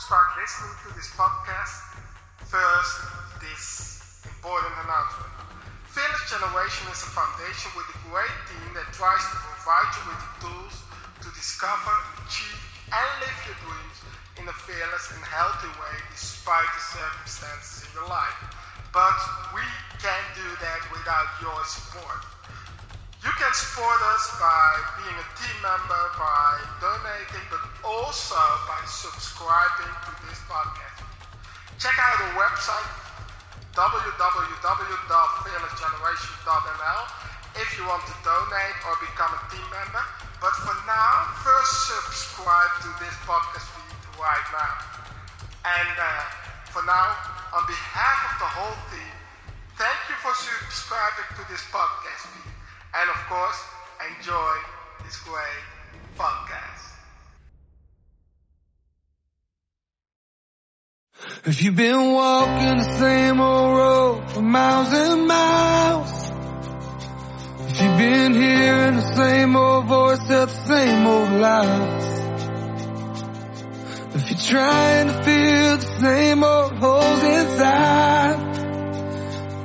start listening to this podcast, first, this important announcement. Fearless Generation is a foundation with a great team that tries to provide you with the tools to discover, achieve, and live your dreams in a fearless and healthy way despite the circumstances in your life. But we can't do that without your support. You can support us by being a team member, by donating, but also by subscribing to this podcast. Check out our website www.fearlessgeneration.nl if you want to donate or become a team member. But for now, first subscribe to this podcast feed right now. And uh, for now, on behalf of the whole team, thank you for subscribing to this podcast feed. And of course, enjoy this great podcast. If you've been walking the same old road for miles and miles, if you've been hearing the same old voice at the same old lies, if you're trying to fill the same old holes inside,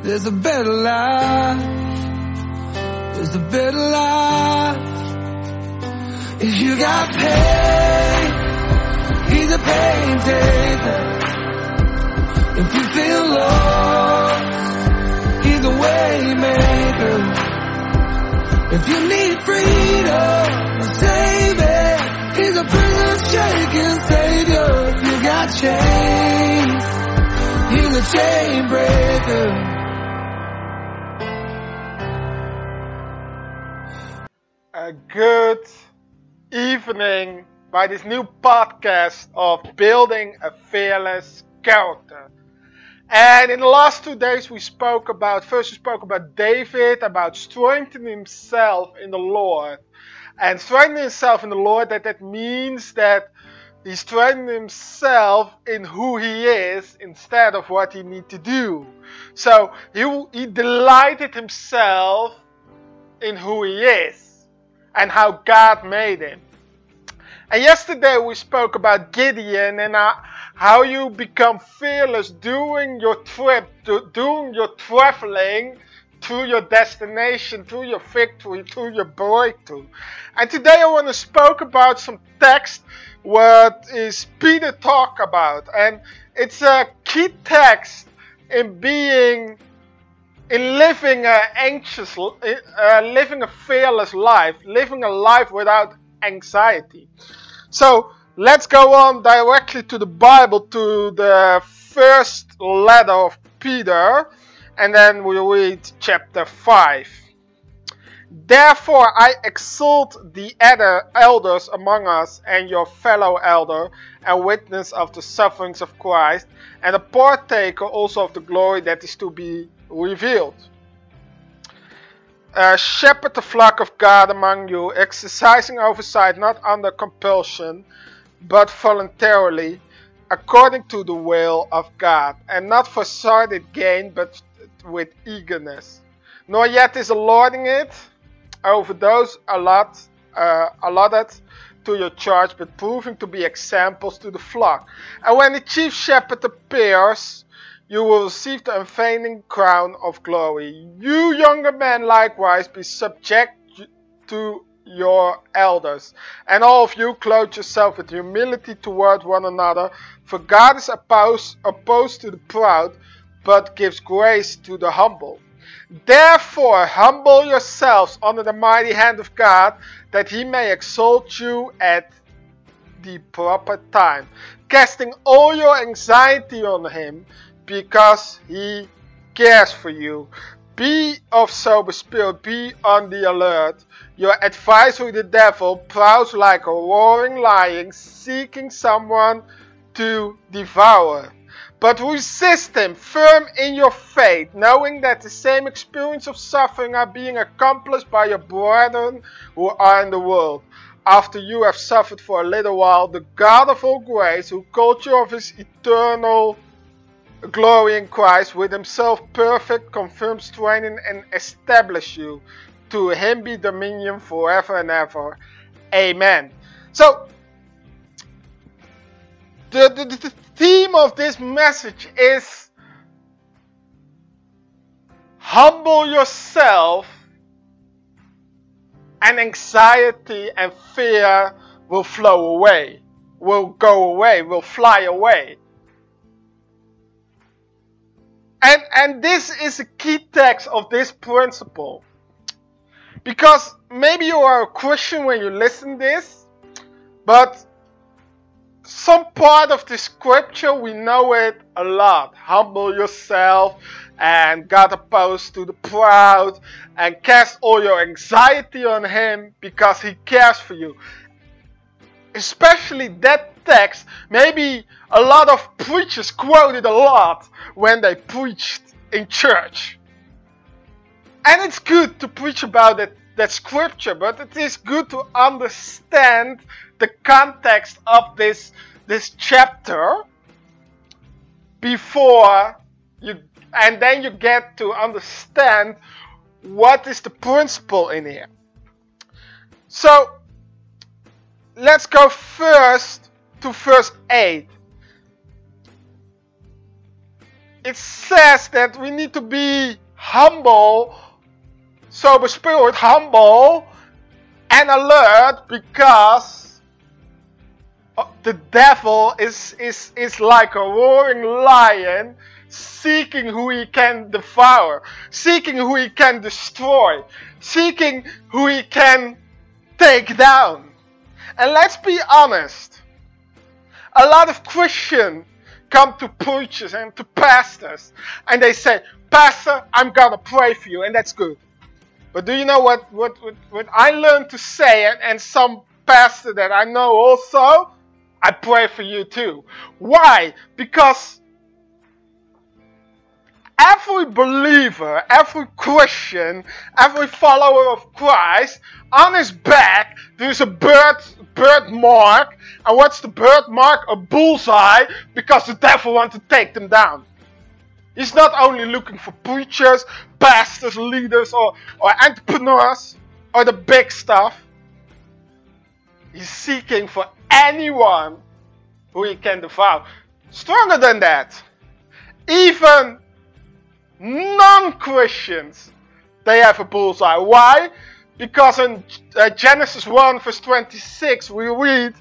there's a better life. A better life. If you got pain, he's a pain taker. If you feel lost, he's a way maker. If you need freedom, save it. He's a prison shaking savior. If you got chains, he's a chain breaker. A good evening by this new podcast of building a fearless character. And in the last two days, we spoke about first, we spoke about David, about strengthening himself in the Lord. And strengthening himself in the Lord, that, that means that he strengthened himself in who he is instead of what he need to do. So he, he delighted himself in who he is and how God made him. And yesterday we spoke about Gideon and uh, how you become fearless doing your trip, doing your traveling to your destination, to your victory, to your breakthrough. And today I want to speak about some text what is Peter talk about. And it's a key text in being in living an anxious, uh, living a fearless life, living a life without anxiety. So let's go on directly to the Bible, to the first letter of Peter, and then we'll read chapter 5. Therefore, I exalt the elders among us and your fellow elder and witness of the sufferings of Christ, and a partaker also of the glory that is to be revealed. Uh, shepherd the flock of God among you, exercising oversight not under compulsion, but voluntarily, according to the will of God, and not for sordid gain, but with eagerness. Nor yet is a lording it over those allot, uh, allotted to your charge, but proving to be examples to the flock. And when the chief shepherd appears, you will receive the unfading crown of glory. You younger men likewise be subject to your elders, and all of you clothe yourself with humility toward one another, for God is opposed, opposed to the proud, but gives grace to the humble. Therefore, humble yourselves under the mighty hand of God, that he may exalt you at the proper time, casting all your anxiety on him because he cares for you. Be of sober spirit, be on the alert. Your adversary, the devil, prowls like a roaring lion, seeking someone to devour. But resist him, firm in your faith, knowing that the same experience of suffering are being accomplished by your brethren who are in the world. After you have suffered for a little while, the God of all grace, who called you of his eternal glory in Christ, with himself perfect, confirm, strengthen, and establish you. To him be dominion forever and ever. Amen. So, the, the, the theme of this message is humble yourself and anxiety and fear will flow away, will go away, will fly away. And, and this is a key text of this principle. Because maybe you are a Christian when you listen this, but some part of the scripture we know it a lot. Humble yourself and God opposed to the proud and cast all your anxiety on him because he cares for you. Especially that text, maybe a lot of preachers quoted a lot when they preached in church. And it's good to preach about it, that scripture, but it is good to understand the context of this, this chapter before you, and then you get to understand what is the principle in here. So, let's go first to verse 8. It says that we need to be humble sober spirit, humble and alert because the devil is, is, is like a roaring lion seeking who he can devour, seeking who he can destroy, seeking who he can take down. And let's be honest, a lot of Christians come to preachers and to pastors and they say, Pastor, I'm gonna pray for you, and that's good. But do you know what, what, what, what I learned to say, and, and some pastor that I know also, I pray for you too. Why? Because every believer, every Christian, every follower of Christ, on his back there's a bird birthmark. And what's the birthmark? A bullseye, because the devil wants to take them down. He's not only looking for preachers, pastors, leaders, or, or entrepreneurs, or the big stuff. He's seeking for anyone who he can devour. Stronger than that, even non-Christians, they have a bullseye. Why? Because in uh, Genesis 1 verse 26 we read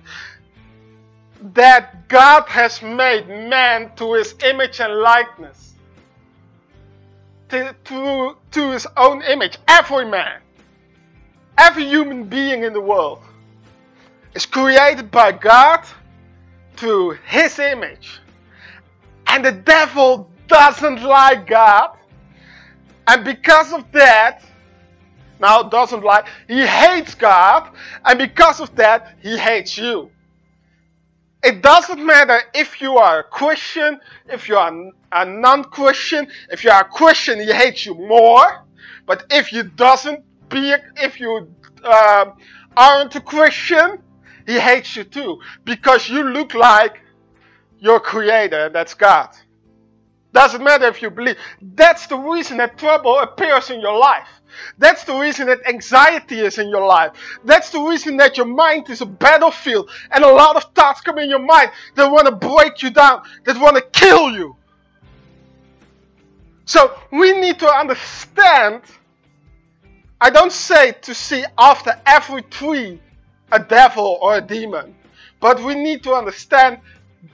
that God has made man to his image and likeness to, to, to his own image. Every man, every human being in the world is created by God to his image. And the devil doesn't like God. And because of that, now doesn't like, he hates God. And because of that, he hates you. It doesn't matter if you are a Christian, if you are a non-Christian. If you are a Christian, he hates you more. But if you doesn't be, if you uh, aren't a Christian, he hates you too because you look like your Creator. That's God. Doesn't matter if you believe. That's the reason that trouble appears in your life. That's the reason that anxiety is in your life. That's the reason that your mind is a battlefield and a lot of thoughts come in your mind that want to break you down, that want to kill you. So we need to understand. I don't say to see after every tree a devil or a demon, but we need to understand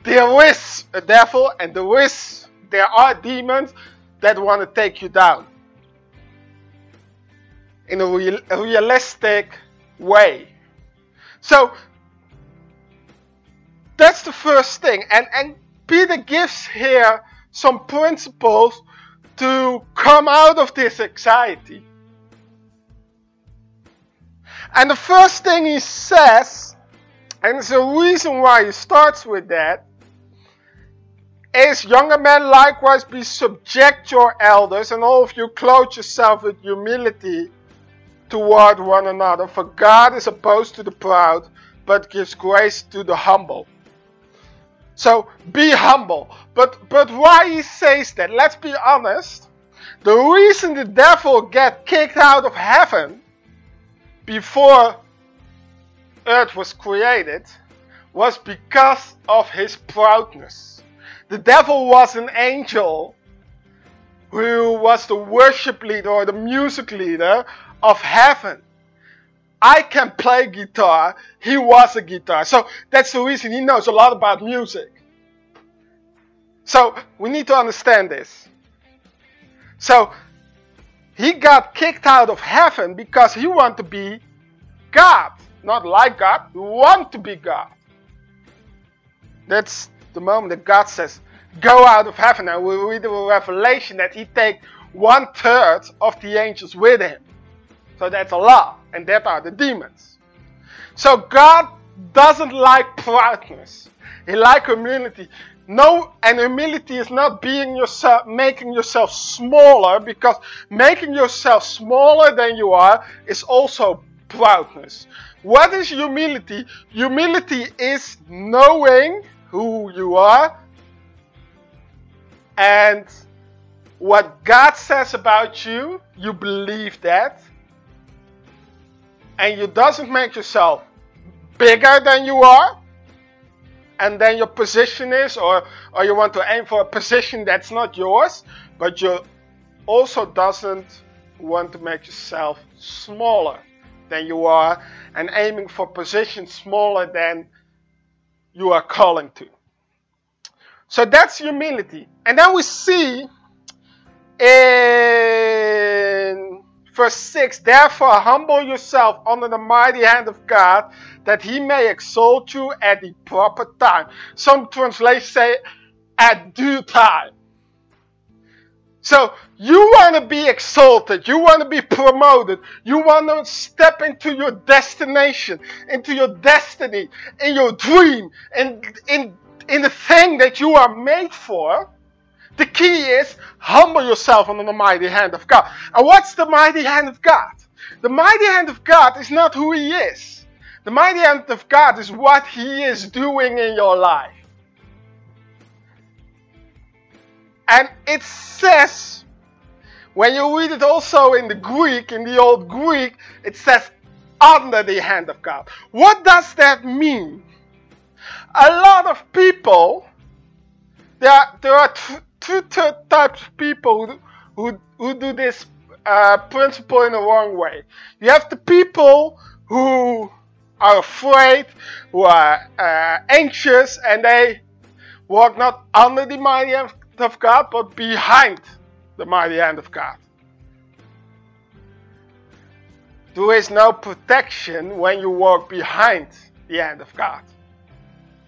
there is a devil and there is there are demons that want to take you down in a, real, a realistic way. So that's the first thing. And, and Peter gives here some principles to come out of this anxiety. And the first thing he says, and there's a reason why he starts with that, is younger men likewise be subject your elders, and all of you clothe yourself with humility toward one another. For God is opposed to the proud, but gives grace to the humble. So be humble. But but why he says that? Let's be honest. The reason the devil get kicked out of heaven before earth was created was because of his proudness. The devil was an angel who was the worship leader or the music leader of heaven. I can play guitar. He was a guitar. So that's the reason he knows a lot about music. So we need to understand this. So he got kicked out of heaven because he wanted to be God. Not like God, he wanted to be God. That's the moment that God says, go out of heaven. And we read the revelation that he takes one third of the angels with him. So that's a lot. And that are the demons. So God doesn't like proudness. He likes humility. No, and humility is not being yourself, making yourself smaller, because making yourself smaller than you are is also proudness. What is humility? Humility is knowing who you are and what God says about you, you believe that. And you doesn't make yourself bigger than you are. And then your position is, or, or you want to aim for a position that's not yours, but you also doesn't want to make yourself smaller than you are and aiming for positions smaller than you are calling to. So that's humility. And then we see in verse 6 Therefore, humble yourself under the mighty hand of God, that he may exalt you at the proper time. Some translations say, at due time. So you want to be exalted, you want to be promoted, you want to step into your destination, into your destiny, in your dream, and in in the thing that you are made for, the key is humble yourself under the mighty hand of God. And what's the mighty hand of God? The mighty hand of God is not who He is. The mighty hand of God is what He is doing in your life. And it says, when you read it also in the Greek, in the Old Greek, it says under the hand of God. What does that mean? a lot of people, there are, there are two, two types of people who, who, who do this uh, principle in the wrong way. You have the people who are afraid, who are uh, anxious, and they walk not under the mighty hand of God, but behind the mighty hand of God. There is no protection when you walk behind the hand of God.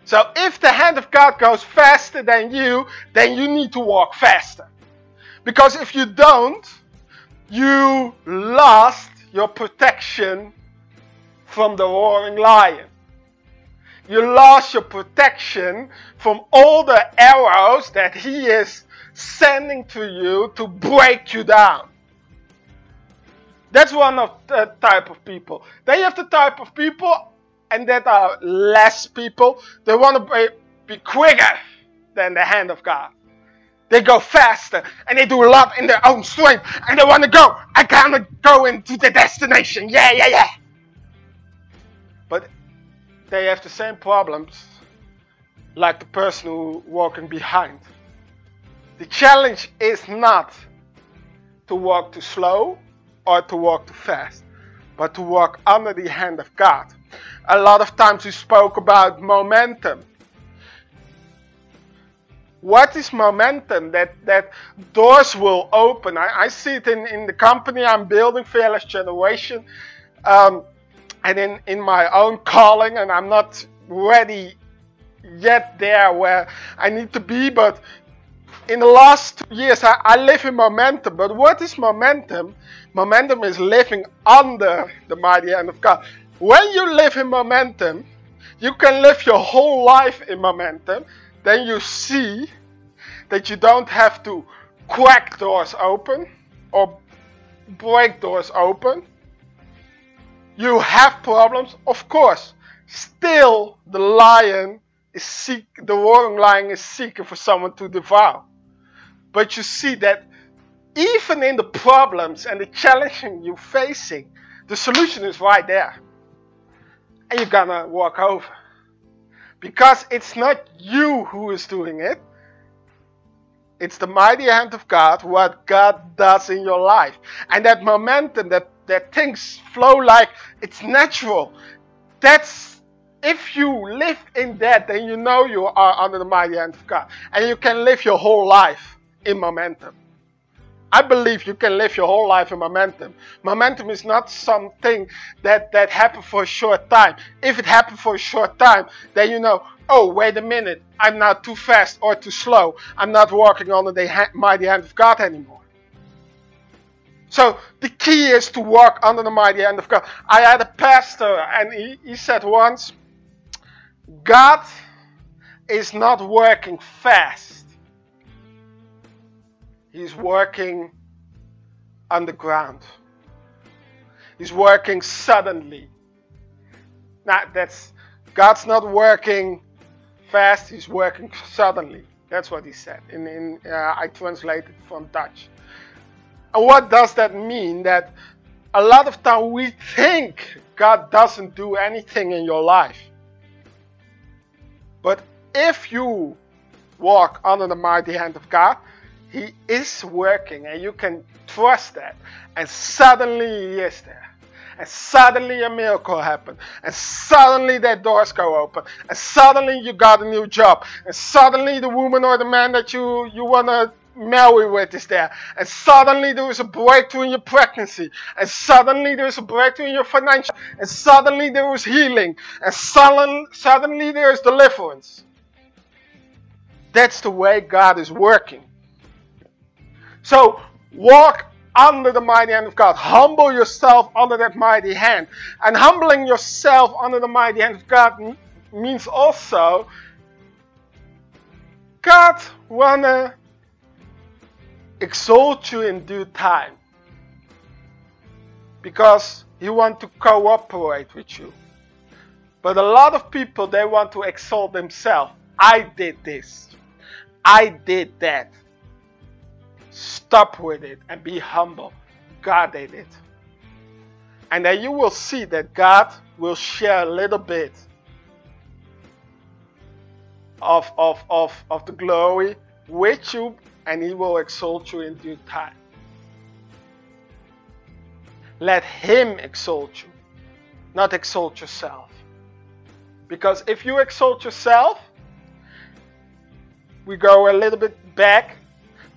So if the hand of God goes faster than you, then you need to walk faster. Because if you don't, you lost your protection from the roaring lion. You lost your protection from all the arrows that he is sending to you to break you down. That's one of the type of people. Then you have the type of people and that are less people. They want to be, be quicker than the hand of God. They go faster and they do a lot in their own strength and they want to go. I gotta go into the destination. Yeah, yeah, yeah. They have the same problems like the person who walking behind. The challenge is not to walk too slow or to walk too fast, but to walk under the hand of God a lot of times we spoke about momentum. What is momentum? That that doors will open. I, I see it in, in the company I'm building, Fearless Generation, um, and in, in my own calling, and I'm not ready yet there where I need to be, but in the last two years I, I live in momentum. But what is momentum? Momentum is living under the mighty hand of God. When you live in momentum, you can live your whole life in momentum. Then you see that you don't have to crack doors open or break doors open. You have problems, of course. Still, the lion is seek, the roaring lion is seeking for someone to devour. But you see that even in the problems and the challenging you're facing, the solution is right there and you're gonna walk over. Because it's not you who is doing it. It's the mighty hand of God, what God does in your life. And that momentum, that, that things flow like it's natural. That's if you live in that, then you know you are under the mighty hand of God. And you can live your whole life in momentum. I believe you can live your whole life in momentum. Momentum is not something that, that happened for a short time. If it happened for a short time, then you know, oh, wait a minute, I'm not too fast or too slow. I'm not walking under the mighty hand of God anymore. So the key is to walk under the mighty hand of God. I had a pastor and he, he said once, God is not working fast He's working underground. He's working suddenly. Now that's God's not working fast. He's working suddenly. That's what he said. In, in uh, I translated from Dutch. And what does that mean? That a lot of time we think God doesn't do anything in your life. But if you walk under the mighty hand of God, he is working and you can trust that. And suddenly He is there. And suddenly a miracle happened. And suddenly that doors go open. And suddenly you got a new job. And suddenly the woman or the man that you, you want to marry with is there. And suddenly there is a breakthrough in your pregnancy. And suddenly there is a breakthrough in your financial. And suddenly there is healing. And sudden, suddenly there is deliverance. That's the way God is working. So walk under the mighty hand of God. Humble yourself under that mighty hand. And humbling yourself under the mighty hand of God means also God wanna exalt you in due time. Because he want to cooperate with you. But a lot of people they want to exalt themselves. I did this. I did that. Stop with it and be humble. God did it. And then you will see that God will share a little bit of, of, of, of the glory with you and He will exalt you in due time. Let Him exalt you, not exalt yourself. Because if you exalt yourself, we go a little bit back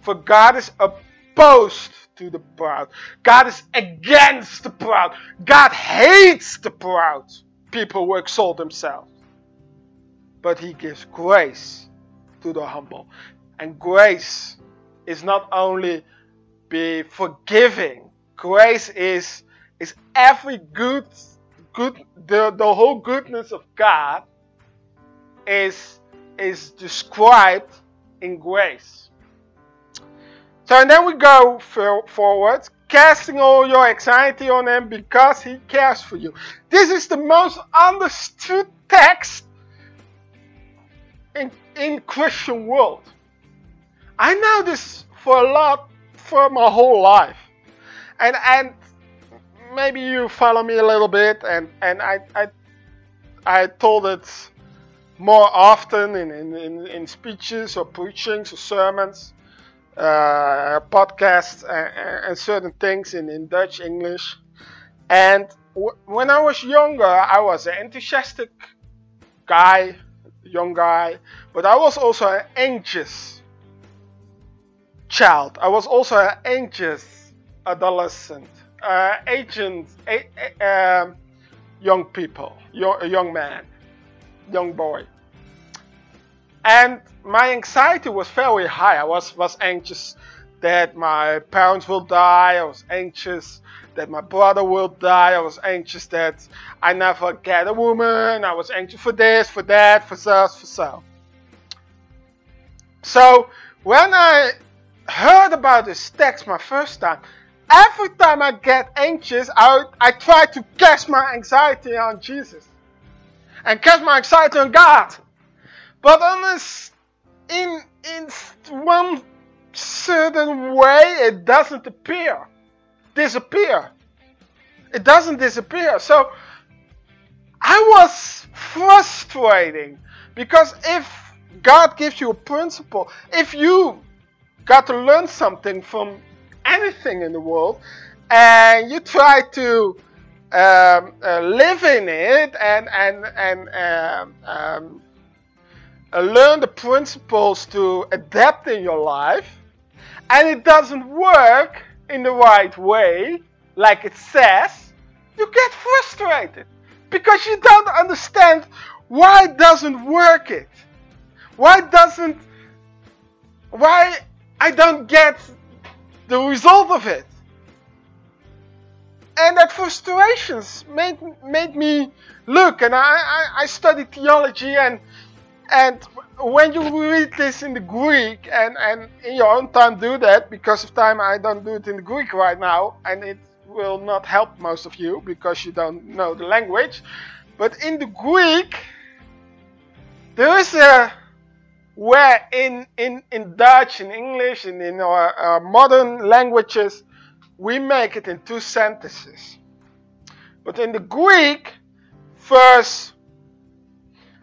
for God is opposed to the proud. God is against the proud. God hates the proud people who exalt themselves. But He gives grace to the humble. And grace is not only be forgiving. Grace is is every good good the, the whole goodness of God is is described in grace. So and then we go forward, casting all your anxiety on him because he cares for you. This is the most understood text in in Christian world. I know this for a lot for my whole life. And and maybe you follow me a little bit and, and I I I told it more often in, in, in, speeches or preachings or sermons uh, podcasts and, and, certain things in, in Dutch, English. And when I was younger, I was an enthusiastic guy, young guy, but I was also an anxious child. I was also an anxious adolescent, uh, agent, a, a, um, young people, young, young man, young boy. And my anxiety was very high. I was, was anxious that my parents will die. I was anxious that my brother will die. I was anxious that I never get a woman. I was anxious for this, for that, for this, for so. So when I heard about this text my first time, every time I get anxious, I, I try to cast my anxiety on Jesus and cast my anxiety on God. But on in in one certain way, it doesn't appear, disappear. It doesn't disappear. So I was frustrating Because if God gives you a principle, if you got to learn something from anything in the world and you try to um, uh, live in it and and and um, um, uh, learn the principles to adapt in your life, and it doesn't work in the right way, like it says, you get frustrated because you don't understand why it doesn't work it. Why doesn't why I don't get the result of it? And that frustrations made made me look and I, I, I studied theology and and when you read this in the Greek and, and in your own time do that, because of time I don't do it in the Greek right now, and it will not help most of you because you don't know the language. But in the Greek, there is a where in, in, in Dutch, in English, and in our, our modern languages, we make it in two sentences. But in the Greek, verse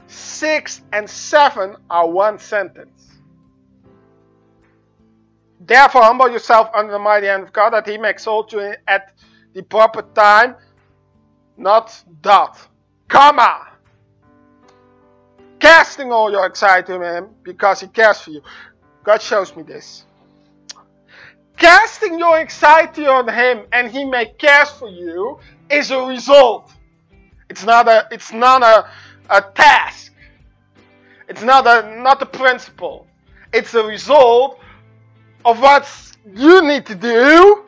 6 and 7 are one sentence. Therefore, humble yourself under the mighty hand of God, that he may exalt you at the proper time, not dot, comma. Casting all your anxiety on him because he cares for you. God shows me this. Casting your anxiety on him and he may care for you is a result. It's not a it's not a, a task. It's not a not a principle. It's a result of what you need to do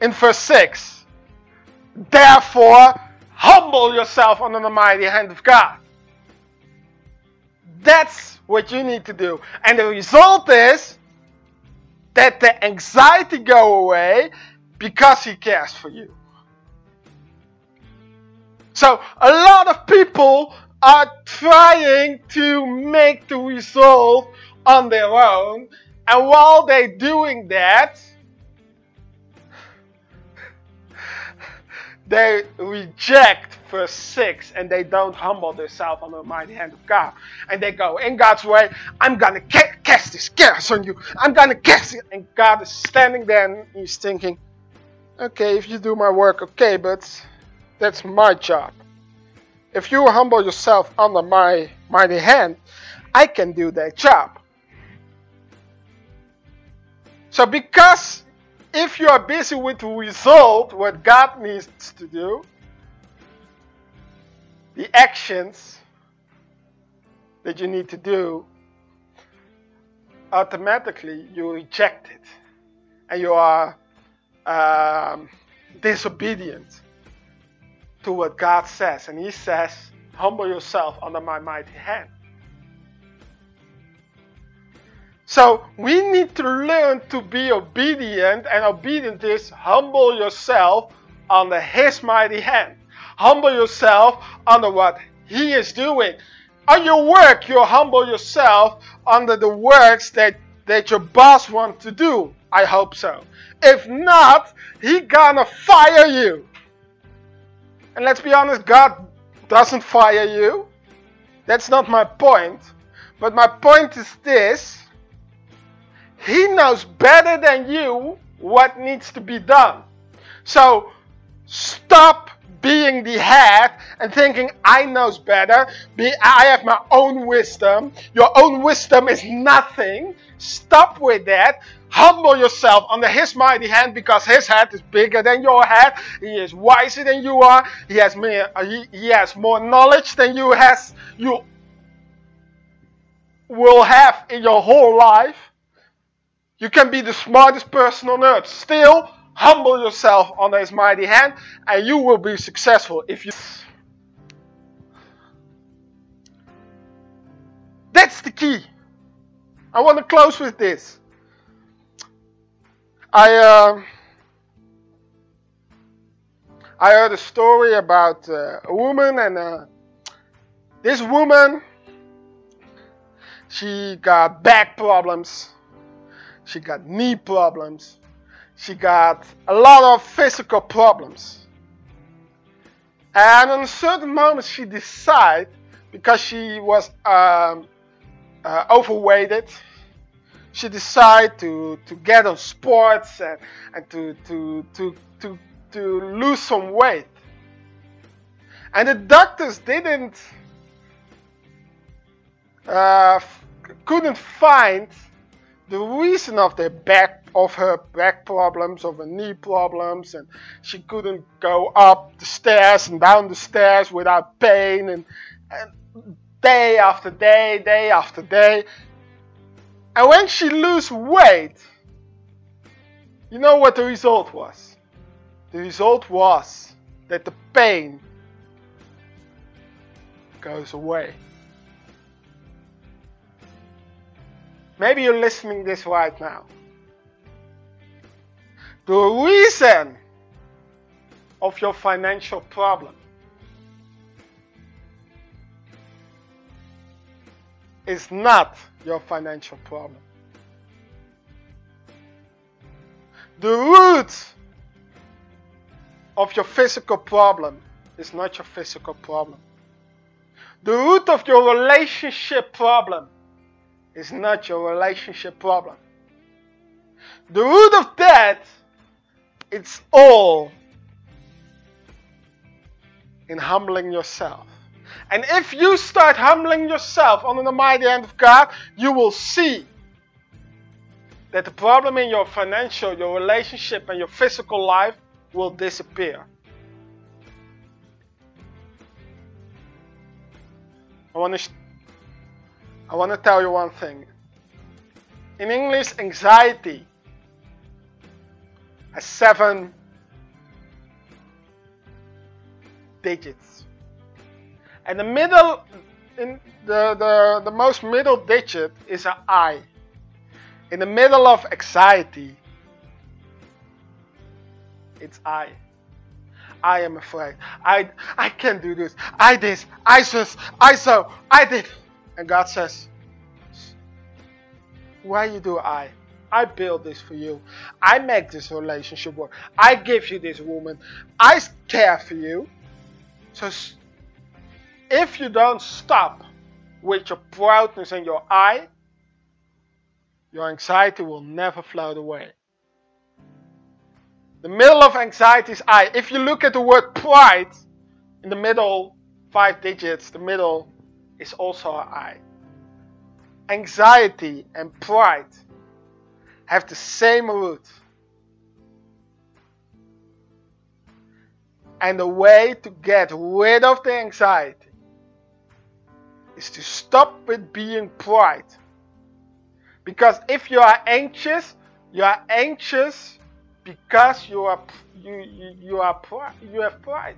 in verse 6. Therefore, humble yourself under the mighty hand of God. That's what you need to do. And the result is that the anxiety go away because he cares for you. So a lot of people are trying to make the result on their own and while they're doing that, they reject verse 6 and they don't humble themselves under the mighty hand of God. And they go, in God's way, I'm going to ca- cast this curse on you. I'm going to cast it. And God is standing there and he's thinking, okay, if you do my work, okay, but that's my job. If you humble yourself under my mighty hand, I can do that job. So because if you are busy with the result, what God needs to do, the actions that you need to do, automatically you reject it. And you are um, disobedient to what God says. And He says, humble yourself under my mighty hand. So we need to learn to be obedient, and obedient is humble yourself under His mighty hand. Humble yourself under what He is doing. On your work, you humble yourself under the works that, that your boss wants to do. I hope so. If not, He gonna fire you. And let's be honest, God doesn't fire you. That's not my point. But my point is this he knows better than you what needs to be done. So stop being the head and thinking I knows better. Be, I have my own wisdom. Your own wisdom is nothing. Stop with that. Humble yourself under His mighty hand because His hand is bigger than your head. He is wiser than you are. He has more. Uh, he, he has more knowledge than you has. You will have in your whole life. You can be the smartest person on earth. Still, humble yourself under his mighty hand, and you will be successful if you. That's the key. I want to close with this. I uh, I heard a story about uh, a woman, and uh, this woman she got back problems she got knee problems. She got a lot of physical problems. And in a certain moment, she decided because she was um, uh, overweighted, she decided to, to get on sports and, and to, to, to, to, to lose some weight. And the doctors didn't, uh, couldn't find the reason of the back of her back problems, of her knee problems, and she couldn't go up the stairs and down the stairs without pain, and, and day after day, day after day. And when she lose weight, you know what the result was? The result was that the pain goes away. Maybe you're listening this right now. The reason of your financial problem is not your financial problem. The root of your physical problem is not your physical problem. The root of your relationship problem is not your relationship problem. The root of that, it's all in humbling yourself. And if you start humbling yourself under the mighty hand of God, you will see that the problem in your financial, your relationship, and your physical life will disappear. I want to I want to tell you one thing. In English, anxiety has seven digits. And the middle, in the, the, the most middle digit is an I. In the middle of anxiety, it's I. I am afraid. I I can't do this. I this. I this. I so. I did. And God says, Why you do I? I build this for you. I make this relationship work. I give you this woman. I care for you. So if you don't stop with your proudness and your I, your anxiety will never float away. The middle of anxiety is I. If you look at the word pride, in the middle, five digits, the middle is also an I. Anxiety and pride have the same root. And the way to get rid of the anxiety is to stop with being pride. Because if you are anxious, you are anxious because you are you you, you are you have pride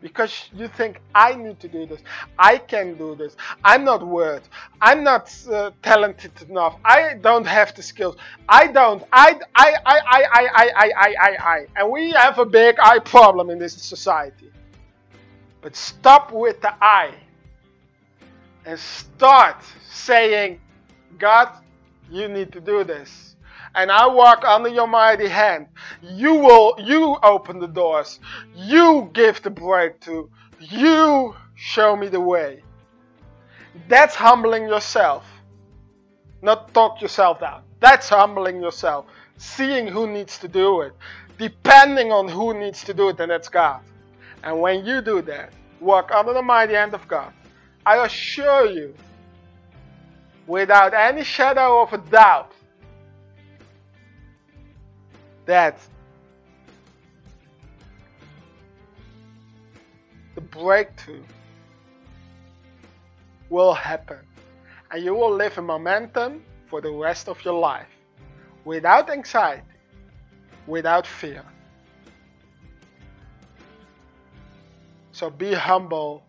because you think I need to do this, I can do this, I'm not worth, I'm not uh, talented enough, I don't have the skills, I don't, I, I, I, I, I, I, I, I, I, I, and we have a big I problem in this society. But stop with the I and start saying, God, you need to do this and I walk under your mighty hand. You will, you open the doors. You give the breakthrough. You show me the way. That's humbling yourself. Not talk yourself down. That's humbling yourself. Seeing who needs to do it. Depending on who needs to do it, and that's God. And when you do that, walk under the mighty hand of God. I assure you, without any shadow of a doubt, that the breakthrough will happen and you will live in momentum for the rest of your life without anxiety, without fear. So be humble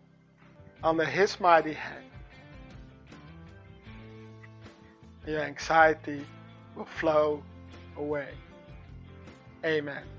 under His mighty hand. Your anxiety will flow away. Amen